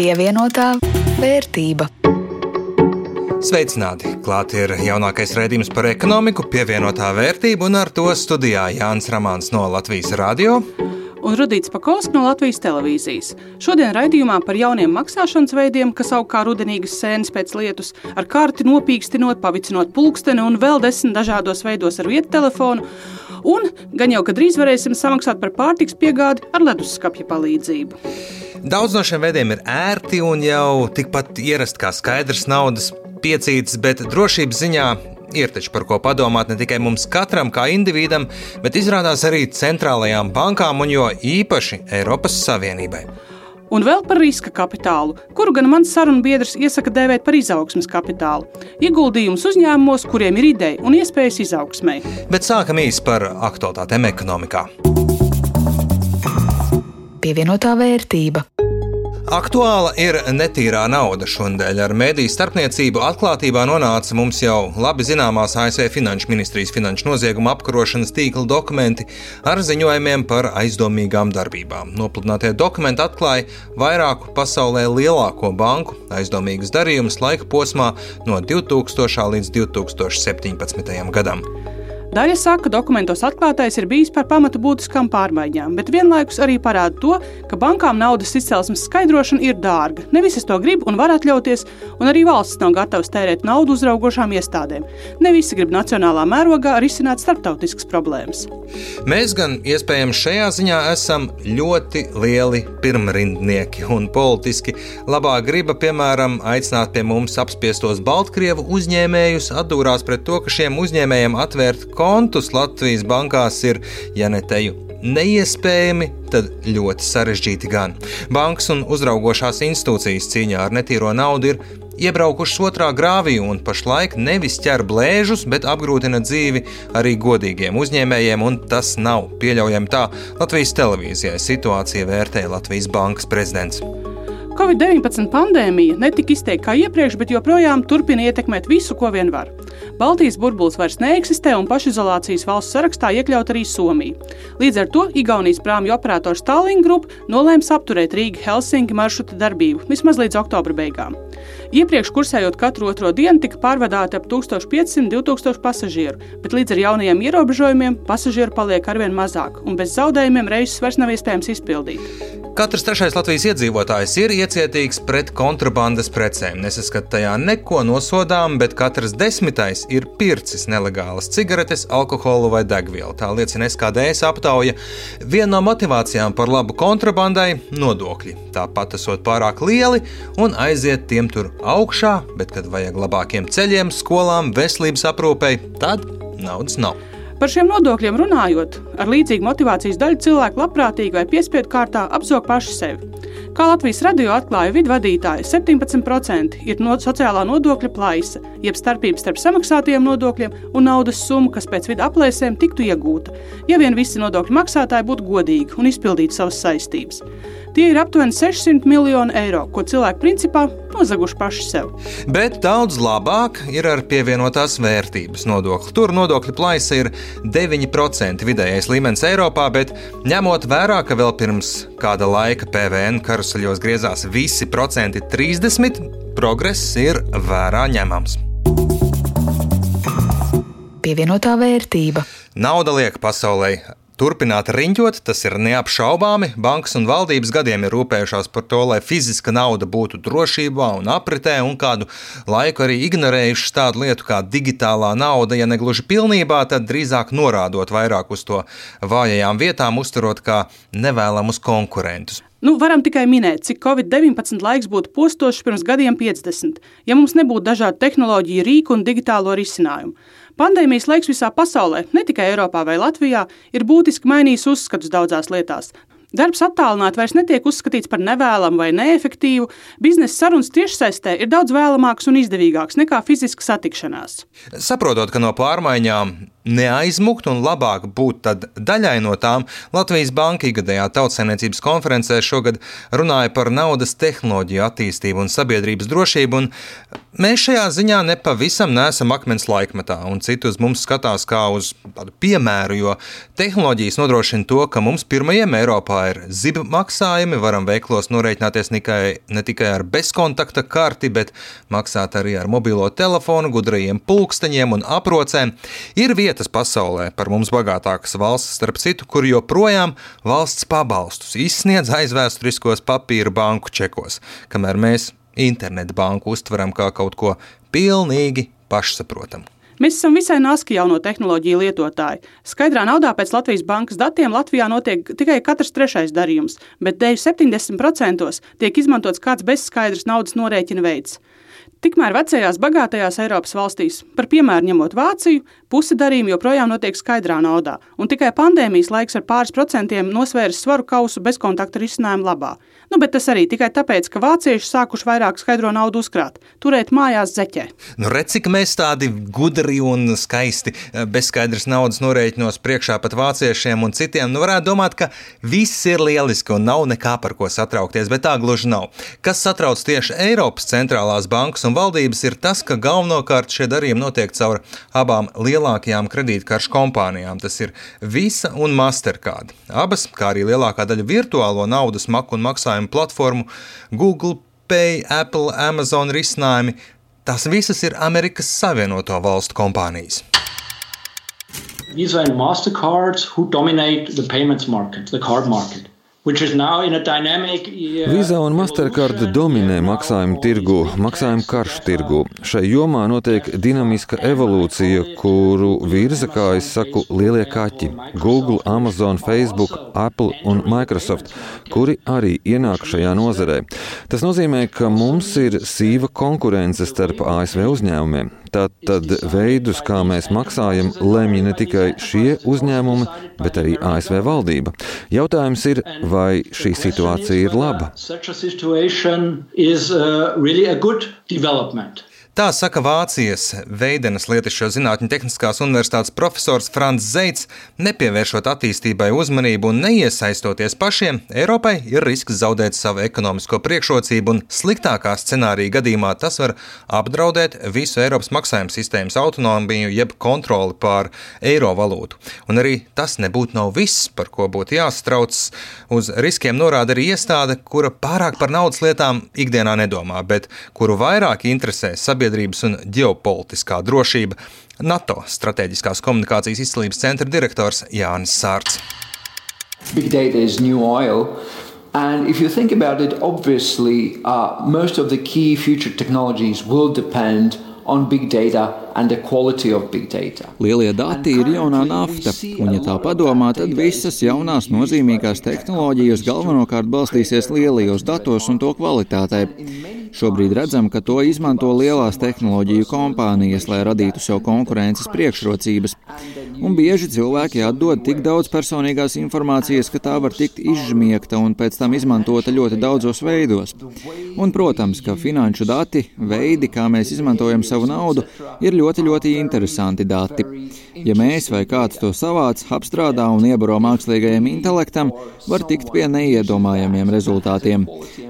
Pievienotā vērtība. Sveicināti! Klāt ir jaunākais raidījums par ekonomiku, pievienotā vērtība, un ar to studijā Jānis Ramāns no Latvijas Radio un Rudīts Pakausks no Latvijas televīzijas. Šodien raidījumā par jauniem maksāšanas veidiem, kas aug kā rudenīgas sēnes pēc lietus, ar karti nopīkstinot, pavicinot pulksteni un vēl desmit dažādos veidos ar vietu telefonu. Un gan jau, ka drīz varēsim samaksāt par pārtiks piegādi ar leduskapja palīdzību. Daudz no šiem veidiem ir ērti un jau tikpat ierasti kā skaidrs naudas piecītas, bet drošības ziņā ir taču par ko padomāt ne tikai mums katram kā individam, bet izrādās arī centrālajām bankām un jo īpaši Eiropas Savienībai. Un vēl par riska kapitālu, kuru gan mans sarunbiedrs iesaka dēvēt par izaugsmes kapitālu. Ieguldījums uzņēmumos, kuriem ir ideja un iespējas izaugsmai. Bet sākam īsi par aktualitātēm ekonomikā. Pievienotā vērtība. Aktuāla ir netīrā nauda šodien. Ar mediju starpniecību atklātībā nonāca mums jau labi zināmās ASV Finanšu ministrijas finanšu nozieguma apkarošanas tīkla dokumenti ar ziņojumiem par aizdomīgām darbībām. Nopludinātie dokumenti atklāja vairāku pasaulē lielāko banku aizdomīgas darījumus laika posmā no 2000 līdz 2017 gadam. Daļa saka, ka dokumentos atklātais ir bijis par pamatu būtiskām pārmaiņām, bet vienlaikus arī parāda to, ka bankām naudas izcelsmes skaidrošana ir dārga. Ne visas to grib un var atļauties, un arī valsts nav gatavs tērēt naudu uzraugošām iestādēm. Ne visi grib nacionālā mērogā risināt starptautiskas problēmas. Mēs gan iespējams šajā ziņā esam ļoti lieli pirmrindnieki, un politiski labā griba, piemēram, aicināt pie mums apspiestos Baltkrievu uzņēmējus, atdūrās pret to, ka šiem uzņēmējiem atvērt kontus Latvijas bankās ir, ja ne teju, neiespējami, tad ļoti sarežģīti gan. Bankas un uzraugošās institūcijas cīņā ar netīro naudu ir iebraukušas otrā grāvī un pašlaik nevis ķer blēžus, bet apgrūtina dzīvi arī godīgiem uzņēmējiem, un tas nav pieļaujami tā Latvijas televīzijai situācija vērtēja Latvijas bankas prezidents. Covid-19 pandēmija netika izteikta kā iepriekš, bet joprojām turpina ietekmēt visu, ko vien var. Baltijas burbulis vairs neeksistē un pašizolācijas valsts sarakstā iekļaut arī Somija. Līdz ar to Igaunijas prāmju operators Tallinn Group nolēma apturēt Rīga-Helsinki maršruta darbību vismaz līdz oktobra beigām. Iepriekš kursējot katru otro dienu, tika pārvadāti ap 1500-2000 pasažieru, bet līdz ar jaunajiem ierobežojumiem pasažieru paliek arvien mazāk, un bez zaudējumiem reisus vairs nav iespējams izpildīt. Katrs trešais Latvijas iedzīvotājs ir iecietīgs pret kontrabandas precēm. Nesaskat tajā neko nosodām, bet katrs desmitais ir pircis nelegālas cigaretes, alkoholu vai degvielu. Tā liecina SKDS aptauja. Viena no motivācijām par labu kontrabandai - nodokļi. Tāpat esot pārāk lieli un aiziet tiem tur augšā, bet kad vajag labākiem ceļiem, skolām, veselības aprūpei, tad naudas nav. Par šiem nodokļiem runājot, ar līdzīgu motivācijas daļu cilvēku labprātīgi vai piespiedu kārtā apzog paši sevi. Kā Latvijas radio atklāja vidvadītāji, 17% ir no sociālā nodokļa plaisa, jeb starpības starp samaksātajiem nodokļiem un naudas summu, kas pēc vidu aplēsēm tiktu iegūta, ja vien visi nodokļu maksātāji būtu godīgi un izpildītu savas saistības. Tie ir aptuveni 600 miljoni eiro, ko cilvēki principā nozaguši paši sev. Bet daudz labāk ir ar pievienotās vērtības nodokli. Tur nodokļu plaisa ir 9% vidējais līmenis Eiropā, bet ņemot vērā, ka vēl pirms kāda laika PVN karuseļos griezās visi procenti 30, progress ir vērā ņemams. Pievienotā vērtība. Nauda liek pasaulē turpināt riņķot, tas ir neapšaubāmi. Bankas un valdības gadiem ir rūpējušās par to, lai fiziska nauda būtu drošībā un apritē, un kādu laiku arī ignorējušas tādu lietu kā digitālā nauda. Ja ne gluži pilnībā, tad drīzāk norādot vairāk uz to vājajām vietām, uzturot kā nevēlamus konkurentus. Nu, varam tikai minēt, cik Covid-19 laiks būtu postošs pirms gadiem 50, ja mums nebūtu dažādu tehnoloģiju, rīku un digitālo risinājumu. Pandēmijas laiks visā pasaulē, ne tikai Eiropā vai Latvijā, ir būtiski mainījis uzskatus daudzās lietās. Darbs attālināti vairs netiek uzskatīts par nevēlamu vai neefektīvu. Biznesa sarunas tiešsaistē ir daudz vēlamākas un izdevīgākas nekā fiziska satikšanās. Saprotot, ka no pārmaiņām neaizmukt un labāk būt daļai no tām, Latvijas Banka ikgadējā tautsēmniecības konferencē šogad runāja par naudas tehnoloģiju attīstību un sabiedrības drošību. Un mēs šajā ziņā nepavisam neesam akmens laikmetā, un citi uz mums skatās kā uz tādu piemēru, jo tehnoloģijas nodrošina to, ka mums pirmajiem Eiropā ir ziba maksājumi. Varam veiklos norēķināties tikai, ne tikai ar bezkontakta karti, bet maksāt arī ar mobilo telefonu, gudrajiem pulksteņiem un aprocēm. Ir vietas pasaulē par mums bagātākas valsts, starp citu, kur joprojām valsts pabalstus izsniedz aizvēsturiskos papīra banku čekos, kamēr mēs internetu banku uztveram kā kaut ko pilnīgi pašsaprotamu. Mēs esam visai naski jauno tehnoloģiju lietotāji. Skaidrā naudā pēc Latvijas bankas datiem Latvijā notiek tikai katrs trešais darījums, bet dēļ 70% tiek izmantots kāds bezskaidrs naudas norēķina veids. Tikmēr vecajās bagātajās Eiropas valstīs, par piemēru ņemot Vāciju, puse darījumu joprojām notiek skaidrā naudā, un tikai pandēmijas laiks ar pāris procentiem nosvērs svaru kausu bezkontakta risinājumu labā. Nu, bet tas arī tikai tāpēc, ka vācieši sākuši vairāk skaidro naudu uzkrāt, turēt mājās zeķē. Nu, redz, cik mēs tādi gudri un skaisti eh, bezskaidrs naudas norēķinos priekšā pat vāciešiem un citiem. Nu, varētu domāt, ka viss ir lieliski un nav nekā par ko satraukties, bet tā gluži nav. Kas satrauc tieši Eiropas centrālās bankas un valdības, ir tas, ka galvenokārt šie darījumi notiek caur abām lielākajām kredītkaršu kompānijām. Tas ir Visa un Mastercard. Abas, kā arī lielākā daļa virtuālo naudas maku un maksājumu platformu, Google Pay, Apple, Amazon risinājumi. Tās visas ir Amerikas Savienoto Valstu kompānijas. Visa and MasterCard who dominate the payments market, the card market. Uh, Visa un Mastercard dominē maksājumu tirgu, maksājumu karšu tirgu. Šai jomā notiek dinamiska evolūcija, kuru virza, kā es saku, lielie kaķi - Google, Amazon, Facebook, Apple un Microsoft, kuri arī ienāk šajā nozarē. Tas nozīmē, ka mums ir sīva konkurence starp ASV uzņēmumiem. Tātad veidus, kā mēs maksājam, lemj ne tikai šie uzņēmumi, bet arī ASV valdība. Jautājums ir, vai šī situācija ir laba? Tā saka Vācijas Veidenas Lietišķo zinātņu tehniskās universitātes profesors Frants Zeits, nepievēršot attīstībai uzmanību un neiesaistoties pašiem, Eiropai ir risks zaudēt savu ekonomisko priekšrocību, un sliktākā scenārija gadījumā tas var apdraudēt visu Eiropas maksājuma sistēmas autonomiju jeb kontroli pār eiro valūtu. Un arī tas nebūtu nav viss, par ko būtu jāsatrauc. Uz riskiem norāda arī iestāde, kura pārāk par naudas lietām ikdienā nedomā, bet kuru vairāk interesē sabiedrība sabiedrības un ģeopolitiskā drošība - NATO strateģiskās komunikācijas izcīlības centra direktors Jānis Sārts. Big data is new oil. And if you think about it, obviously, uh, most of the key future technologies will depend on big data Lielie dati ir jaunā nafta, un, ja tā padomā, tad visas jaunās nozīmīgās tehnoloģijas galvenokārt balstīsies lielajos datos un to kvalitātē. Šobrīd redzam, ka to izmanto lielās tehnoloģiju kompānijas, lai radītu sev konkurences priekšrocības. Un bieži cilvēki atdod tik daudz personīgās informācijas, ka tā var tikt izžmiegta un pēc tam izmantota ļoti daudzos veidos. Un, protams, ka finanšu dati, veidi, kā mēs izmantojam savu naudu, ir ļoti, ļoti interesanti dati. Ja mēs vai kāds to savāc, apstrādā un iebaro mākslīgajam intelektam, var tikt pie neiedomājamiem rezultātiem.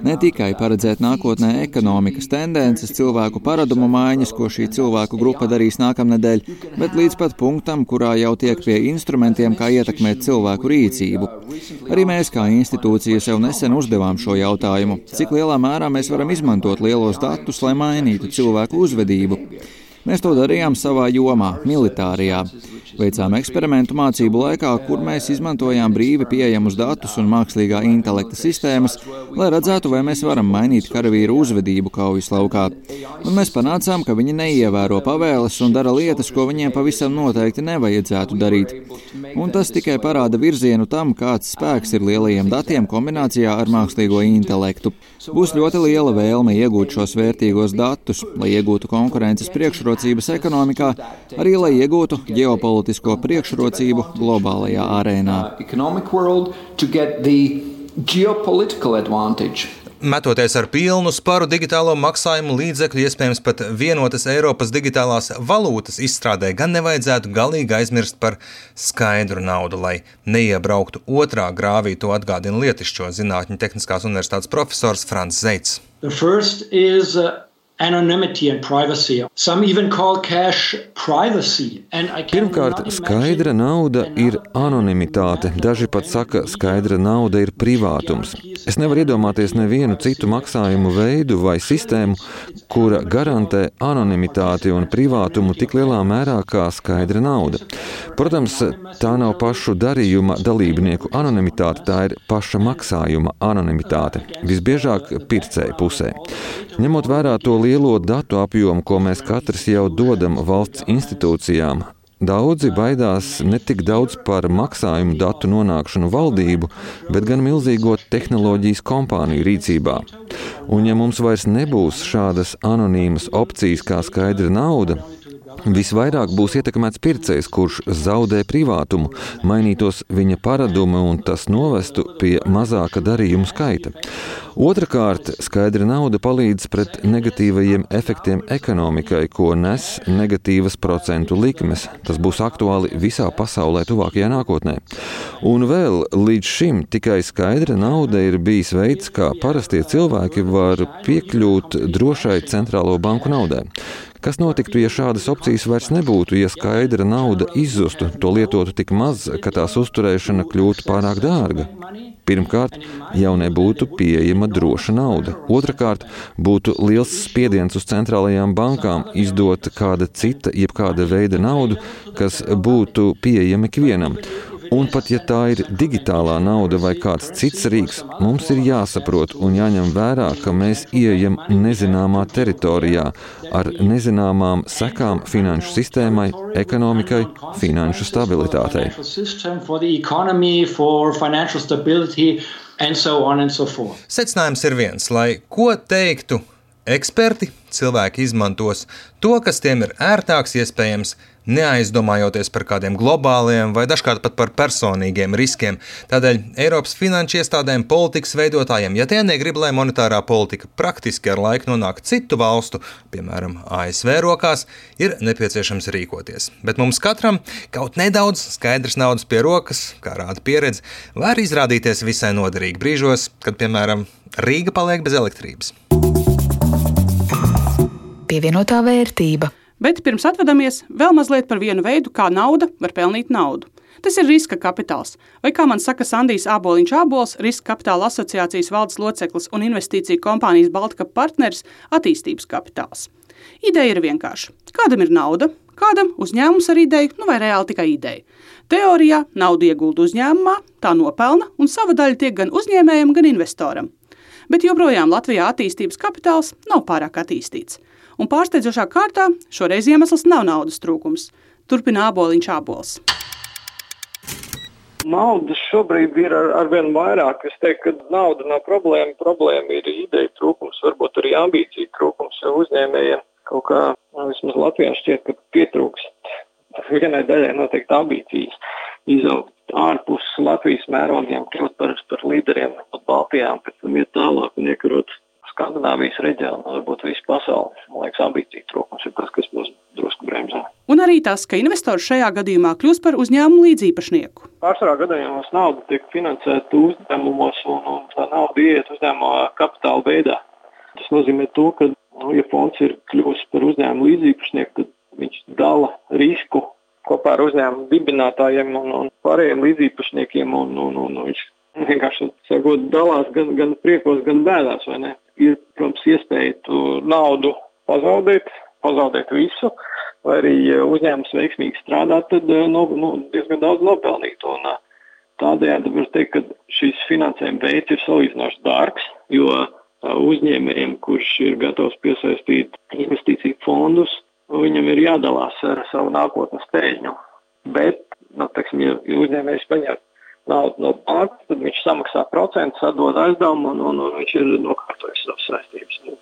Ne tikai paredzēt nākotnē ekonomikas tendences, cilvēku paradumu maiņas, ko šī cilvēku grupa darīs nākamnedēļ, bet līdz pat punktam, kurā jau tiek pie instrumentiem, kā ietekmēt cilvēku rīcību. Arī mēs kā institūcija sev nesen uzdevām šo jautājumu, cik lielā mērā mēs varam izmantot lielos datus, lai mainītu cilvēku uzvedību. Mēs to darījām savā jomā, militārajā. Veicām eksperimentu mācību laikā, kur mēs izmantojām brīvi pieejamus datus un mākslīgā intelekta sistēmas, lai redzētu, vai mēs varam mainīt karavīru uzvedību kaujas laukā. Un mēs panācām, ka viņi neievēro pavēles un dara lietas, ko viņiem pavisam noteikti nevajadzētu darīt. Un tas tikai parāda virzienu tam, kāds spēks ir lielajiem datiem kombinācijā ar mākslīgo intelektu. Būs ļoti liela vēlme iegūt šos vērtīgos datus, lai iegūtu konkurences priekšrocības priekšrocības ekonomikā, arī lai iegūtu ģeopolitisko priekšrocību globālajā arēnā. Metoties ar pilnu sparu digitālo maksājumu līdzekļu, iespējams pat vienotas Eiropas digitālās valūtas izstrādē, gan nevajadzētu galīgi aizmirst par skaidru naudu, lai neiebrauktu otrā grāvī, to atgādina Lietišķo zinātņu tehniskās universitātes profesors Frants Zeits. Is, uh... anonymity and privacy. Some even call cash privacy. Pirmkārt, skaidra nauda ir anonimitāte. Daži pat saka, skaidra nauda ir privātums. Es nevaru iedomāties nevienu citu maksājumu veidu vai sistēmu, kura garantē anonimitāti un privātumu tik lielā mērā kā skaidra nauda. Protams, tā nav pašu darījuma dalībnieku anonimitāte, tā ir paša maksājuma anonimitāte. Visbiežāk pircēja pusē. Ņemot vērā to lielo datu apjomu, ko mēs katrs jau dodam valsts institūcijām, Daudzi baidās ne tik daudz par maksājumu datu nonākšanu valdību, bet gan milzīgo tehnoloģijas kompāniju rīcībā. Un ja mums vairs nebūs šādas anonīmas opcijas kā skaidra nauda, Visvairāk būs ietekmēts pircējs, kurš zaudē privātumu, mainītos viņa paradumi un tas novestu pie mazāka darījumu skaita. Otrakārt, skaidra nauda palīdz pret negatīvajiem efektiem ekonomikai, ko nes negatīvas procentu likmes. Tas būs aktuāli visā pasaulē tuvākajā nākotnē. Un vēl līdz šim tikai skaidra nauda ir bijis veids, kā parastie cilvēki var piekļūt drošai centrālo banku naudai. Kas notiktu, ja šādas opcijas vairs nebūtu, ja skaidra nauda izzustu, to lietotu tik maz, ka tās uzturēšana kļūtu pārāk dārga? Pirmkārt, jau nebūtu pieejama droša nauda. Otrakārt, būtu liels spiediens uz centrālajām bankām izdot kāda cita, jebkāda veida naudu, kas būtu pieejama ikvienam. Un pat ja tā ir digitālā nauda vai kāds cits rīks, mums ir jāsaprot un jāņem vērā, ka mēs ieejam nezināmā teritorijā ar nezināmām sekām finanšu sistēmai, ekonomikai, finanšu stabilitātei. So Secinājums ir viens, lai ko teiktu eksperti, cilvēki izmantos to, kas tiem ir ērtāks, iespējams, neaizdomājoties par kādiem globāliem vai dažkārt pat par personīgiem riskiem. Tādēļ Eiropas finanšu iestādēm, politikas veidotājiem, ja tie negrib, lai monetārā politika praktiski ar laiku nonāk citu valstu, piemēram, ASV rokās, ir nepieciešams rīkoties. Bet mums katram kaut nedaudz skaidrs naudas pie rokas, kā rāda pieredze, var izrādīties visai noderīgi brīžos, kad, piemēram, Rīga paliek bez elektrības. Pievienotā vērtība. Bet pirms atvadāmies, vēl mazliet par vienu veidu, kā nauda var pelnīt naudu. Tas ir riska kapitāls, vai kā man saka Sandijs Āboliņš Ābols, Riska kapitāla asociācijas valdes loceklis un investīciju kompānijas Baltkapa partneris - attīstības kapitāls. Ideja ir vienkārša. Kādam ir nauda, kādam uzņēmums ar ideju, nu vai reāli tikai ideja. Teorijā naudu iegulda uzņēmumā, tā nopelna, un sava daļa tiek gan uzņēmējam, gan investoram. Bet joprojām Latvijā attīstības kapitāls nav pārāk attīstīts un pārsteidzošā kārtā šoreiz iemesls nav naudas trūkums. Turpina āboliņš ābols. Naudas šobrīd ir ar, ar vien vairāk. Es teiktu, ka nauda nav problēma. Problēma ir ideja trūkums, varbūt arī ambīcija trūkums uzņēmējiem. Kaut kā nu, vismaz Latvijā šķiet, ka pietrūkst vienai daļai noteikti ambīcijas izaugt ārpus Latvijas mērogiem, kļūt par, par līderiem pat Baltijā, pēc tam iet tālāk un iekarot Skandināvijas reģionu, varbūt visu pasauli. Man liekas, ambīcija trūkums ir tas, kas mūs drusku bremzē. Un arī tas, ka investors šajā gadījumā kļūst par uzņēmumu līdzīpašnieku. Pārsvarā gadījumos nauda tiek finansēta uzņēmumos, un, un tā nauda iet uzņēmuma kapitāla veidā. Tas nozīmē to, ka, nu, ja fonds ir kļuvis par uzņēmumu līdzīpašnieku, tad viņš dala risku kopā ar uzņēmumu dibinātājiem un, un pārējiem līdzīpašniekiem, un, un, un, un viņš vienkārši sakot, dalās gan, gan priekos, gan bēdās? Ir, protams, iespēja tu naudu pazaudēt, pazaudēt visu, vai arī uzņēmums veiksmīgi strādā, tad no, nu, diezgan daudz nopelnīt. Un, tādējādi var teikt, ka šis finansējuma veids ir salīdzinoši dārgs, jo uzņēmējiem, kurš ir gatavs piesaistīt investīciju fondus, viņam ir jādalās ar savu nākotnes peļņu. Bet, nu, teiksim, ja uzņēmējs paņem naudu no bankas, tad viņš samaksā procentus, atdod aizdevumu un, un, un viņš ir nokārtojis savas saistības. Nu.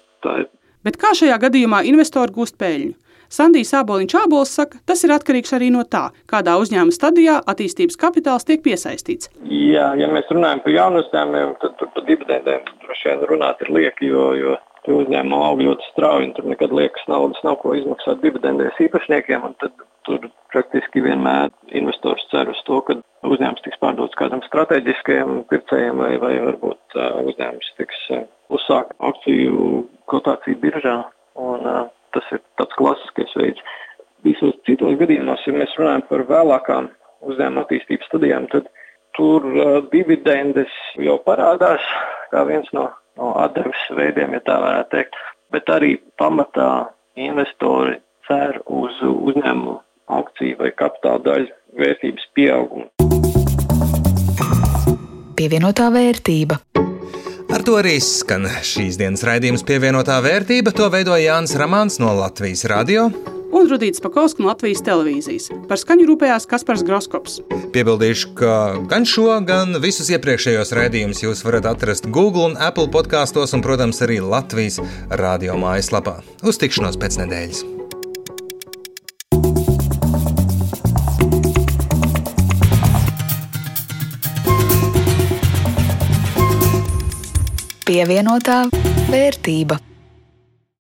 Bet kā šajā gadījumā investori gūst peļņu? Sandijs Āboliņš Ābols saka, tas ir atkarīgs arī no tā, kādā uzņēmuma stadijā attīstības kapitāls tiek piesaistīts. Jā, ja mēs runājam par jaunu uzņēmumiem, tad tur par dividendēm droši vien runāt ir lieki, jo, jo uzņēmuma aug ļoti strauji un tur nekad liekas naudas nav ko izmaksāt dividendēs īpašniekiem. Tad tur praktiski vienmēr investors cer uz to, ka uzņēmums tiks pārdots kādam strateģiskajam pircējam vai, vai varbūt uh, uzņēmums tiks uh, uzsākt akciju kotāciju biržā. Un, ir tāds klasiskais veids. Visos citos gadījumos, ja mēs runājam par vēlākām uzņēmuma attīstības studijām, tad tur uh, dividendes jau parādās kā viens no, no atdeves veidiem, ja tā varētu teikt. Bet arī pamatā investori cer uz uzņēmumu akciju vai kapitāla daļu vērtības pieaugumu. Pievienotā vērtība. Ar to arī skan šīs dienas raidījums pievienotā vērtība. To veidoja Jānis Ramāns no Latvijas radio. Un Rudīts Pakausks no Latvijas televīzijas. Par skaņu rūpējās Kaspars Groskops. Piebildīšu, ka gan šo, gan visus iepriekšējos raidījumus jūs varat atrast Google un Apple podkastos, un, protams, arī Latvijas radio mājaslapā. Uz tikšanos pēc nedēļas! Pievienotā vērtība.